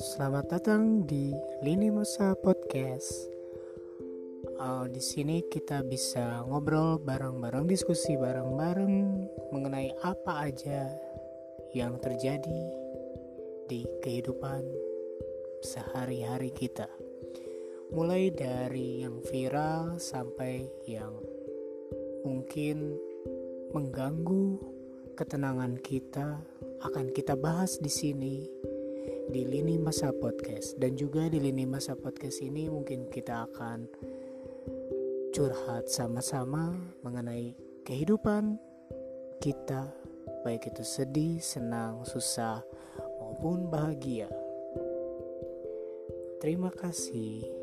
Selamat datang di Lini Masa Podcast. Uh, di sini kita bisa ngobrol bareng-bareng, diskusi bareng-bareng mengenai apa aja yang terjadi di kehidupan sehari-hari kita. Mulai dari yang viral sampai yang mungkin mengganggu ketenangan kita akan kita bahas di sini di lini masa podcast dan juga di lini masa podcast ini mungkin kita akan curhat sama-sama mengenai kehidupan kita baik itu sedih, senang, susah maupun bahagia. Terima kasih.